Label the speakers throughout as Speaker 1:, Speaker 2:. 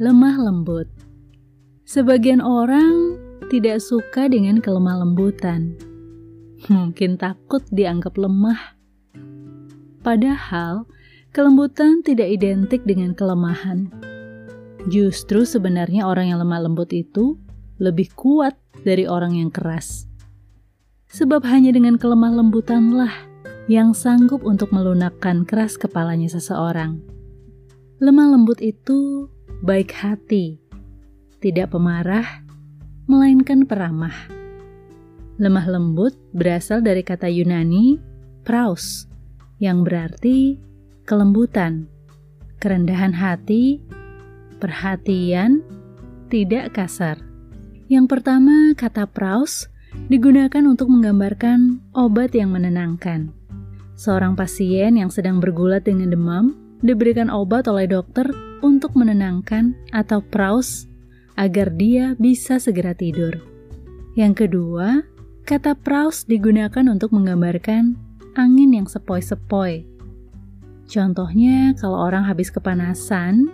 Speaker 1: lemah lembut. Sebagian orang tidak suka dengan kelemah lembutan. Mungkin takut dianggap lemah. Padahal, kelembutan tidak identik dengan kelemahan. Justru sebenarnya orang yang lemah lembut itu lebih kuat dari orang yang keras. Sebab hanya dengan kelemah lembutanlah yang sanggup untuk melunakkan keras kepalanya seseorang. Lemah lembut itu baik hati, tidak pemarah, melainkan peramah. Lemah lembut berasal dari kata Yunani praus, yang berarti kelembutan, kerendahan hati, perhatian, tidak kasar. Yang pertama, kata praus digunakan untuk menggambarkan obat yang menenangkan. Seorang pasien yang sedang bergulat dengan demam diberikan obat oleh dokter untuk menenangkan atau praus agar dia bisa segera tidur. Yang kedua, kata praus digunakan untuk menggambarkan angin yang sepoi-sepoi. Contohnya, kalau orang habis kepanasan,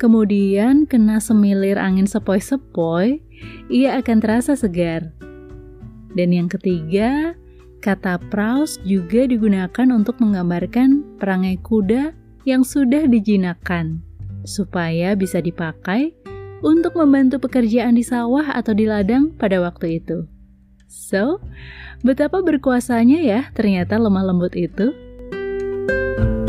Speaker 1: kemudian kena semilir angin sepoi-sepoi, ia akan terasa segar. Dan yang ketiga, kata praus juga digunakan untuk menggambarkan perangai kuda yang sudah dijinakkan, supaya bisa dipakai untuk membantu pekerjaan di sawah atau di ladang pada waktu itu. So, betapa berkuasanya ya ternyata lemah lembut itu. thank you